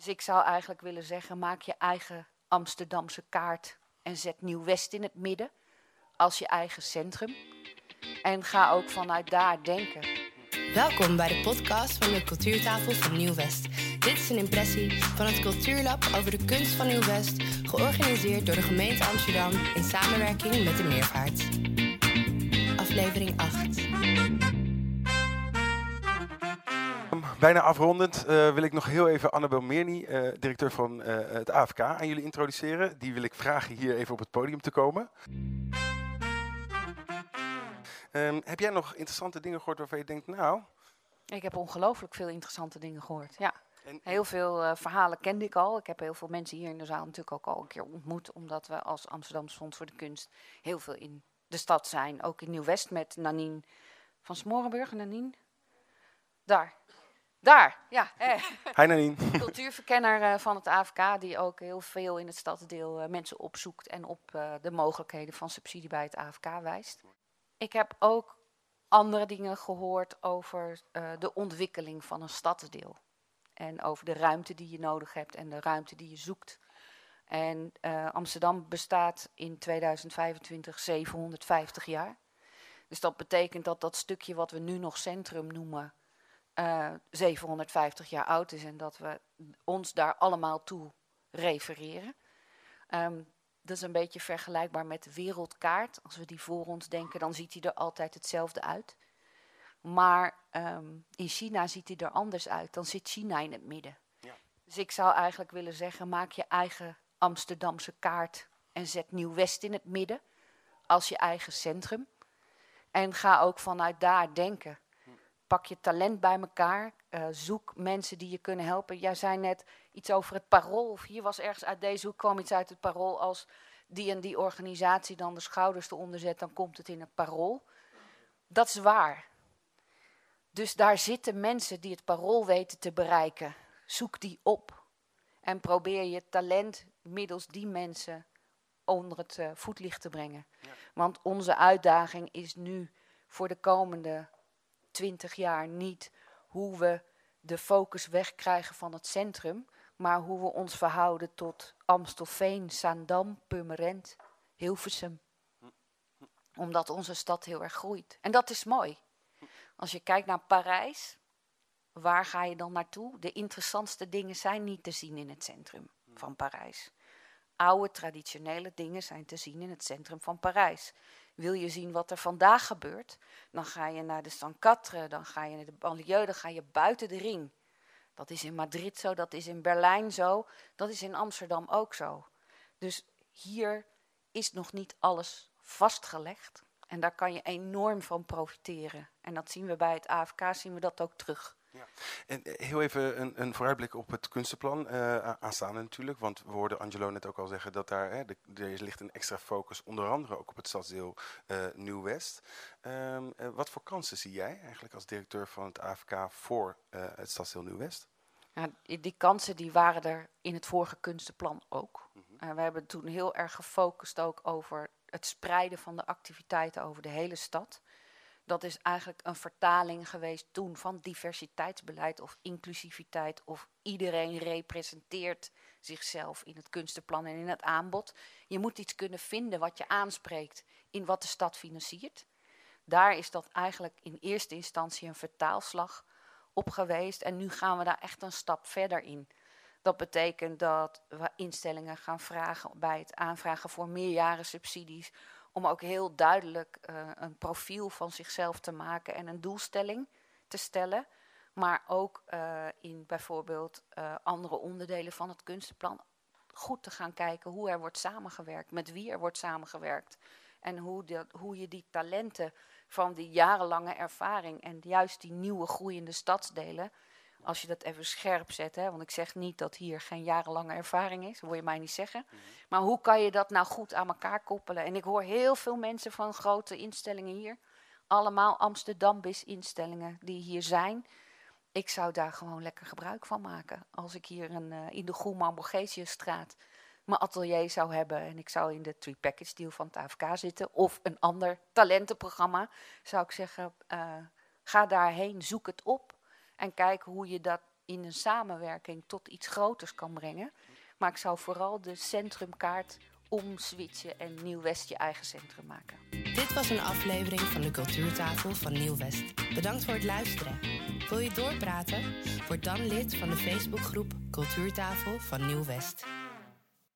Dus ik zou eigenlijk willen zeggen, maak je eigen Amsterdamse kaart en zet Nieuw-West in het midden als je eigen centrum. En ga ook vanuit daar denken. Welkom bij de podcast van de Cultuurtafel van Nieuw-West. Dit is een impressie van het Cultuurlab over de kunst van Nieuw-West, georganiseerd door de gemeente Amsterdam in samenwerking met de Meervaart. Aflevering 8. Bijna afrondend uh, wil ik nog heel even Annabel Meerny, uh, directeur van uh, het AFK, aan jullie introduceren. Die wil ik vragen hier even op het podium te komen. Um, heb jij nog interessante dingen gehoord waarvan je denkt, nou... Ik heb ongelooflijk veel interessante dingen gehoord, ja. En, heel veel verhalen kende ik al. Ik heb heel veel mensen hier in de zaal natuurlijk ook al een keer ontmoet. Omdat we als Amsterdamse Fonds voor de Kunst heel veel in de stad zijn. Ook in Nieuw-West met Nanine van Smorenburg. Nanine, daar, daar, ja. Eh. Hi Nanine. Cultuurverkenner uh, van het AFK, die ook heel veel in het stadsdeel uh, mensen opzoekt en op uh, de mogelijkheden van subsidie bij het AFK wijst. Ik heb ook andere dingen gehoord over de ontwikkeling van een stadsdeel. En over de ruimte die je nodig hebt en de ruimte die je zoekt. En Amsterdam bestaat in 2025 750 jaar. Dus dat betekent dat dat stukje wat we nu nog centrum noemen, 750 eh, jaar oud is en dat we ons daar allemaal toe refereren. Um, dat is een beetje vergelijkbaar met de wereldkaart. Als we die voor ons denken, dan ziet hij er altijd hetzelfde uit. Maar um, in China ziet hij er anders uit. Dan zit China in het midden. Ja. Dus ik zou eigenlijk willen zeggen, maak je eigen Amsterdamse kaart en zet Nieuw-West in het midden als je eigen centrum. En ga ook vanuit daar denken pak je talent bij elkaar. Uh, zoek mensen die je kunnen helpen. Jij zei net iets over het parool. Of hier was ergens uit deze hoek kwam iets uit het parool. Als die en die organisatie dan de schouders eronder zet, dan komt het in het parool. Dat is waar. Dus daar zitten mensen die het parool weten te bereiken. Zoek die op. En probeer je talent middels die mensen onder het uh, voetlicht te brengen. Want onze uitdaging is nu voor de komende twintig jaar niet hoe we de focus wegkrijgen van het centrum, maar hoe we ons verhouden tot Amstelveen, Zaandam, Purmerend, Hilversum. Omdat onze stad heel erg groeit. En dat is mooi. Als je kijkt naar Parijs, waar ga je dan naartoe? De interessantste dingen zijn niet te zien in het centrum van Parijs. Oude traditionele dingen zijn te zien in het centrum van Parijs. Wil je zien wat er vandaag gebeurt, dan ga je naar de San Catre, dan ga je naar de banlieue, dan ga je buiten de ring. Dat is in Madrid zo, dat is in Berlijn zo, dat is in Amsterdam ook zo. Dus hier is nog niet alles vastgelegd. En daar kan je enorm van profiteren. En dat zien we bij het AFK, zien we dat ook terug. Ja. En eh, heel even een, een vooruitblik op het kunstenplan uh, aanstaande natuurlijk. Want we hoorden Angelo net ook al zeggen dat daar hè, de, er ligt een extra focus, onder andere ook op het stadsdeel uh, Nieuw-West. Um, wat voor kansen zie jij eigenlijk als directeur van het AFK voor het stadsdeel Nieuw-West? Ja, die kansen die waren er in het vorige kunstenplan ook. Mm we hebben toen heel erg gefocust ook over het spreiden van de activiteiten over de hele stad dat is eigenlijk een vertaling geweest toen van diversiteitsbeleid of inclusiviteit of iedereen representeert zichzelf in het kunstenplan en in het aanbod. Je moet iets kunnen vinden wat je aanspreekt in wat de stad financiert. Daar is dat eigenlijk in eerste instantie een vertaalslag op geweest en nu gaan we daar echt een stap verder in. Dat betekent dat we instellingen gaan vragen bij het aanvragen voor meerjaren subsidies om ook heel duidelijk uh, een profiel van zichzelf te maken en een doelstelling te stellen. Maar ook uh, in bijvoorbeeld uh, andere onderdelen van het kunstenplan goed te gaan kijken hoe er wordt samengewerkt, met wie er wordt samengewerkt. En hoe, hoe je die talenten van die jarenlange ervaring en juist die nieuwe groeiende stadsdelen als je dat even scherp zet, hè, want ik zeg niet dat hier geen jarenlange ervaring is, dat wil je mij niet zeggen. Mhm. Maar hoe kan je dat nou goed aan elkaar koppelen? En ik hoor heel veel mensen van grote instellingen hier, allemaal Amsterdam-bis-instellingen die hier zijn. Ik zou daar gewoon lekker gebruik van maken. Als ik hier een, uh, in de Borgesiusstraat mijn atelier zou hebben en ik zou in de three package deal van het AFK zitten of een ander talentenprogramma, zou ik zeggen, uh, ga daarheen, zoek het op en kijken hoe je dat in een samenwerking tot iets groters kan brengen. Maar ik zou vooral de centrumkaart omswitchen en Nieuw-West je eigen centrum maken. Dit was een aflevering van de Cultuurtafel van Nieuw-West. Bedankt voor het luisteren. Wil je doorpraten? Word dan lid van de Facebookgroep Cultuurtafel van Nieuw-West.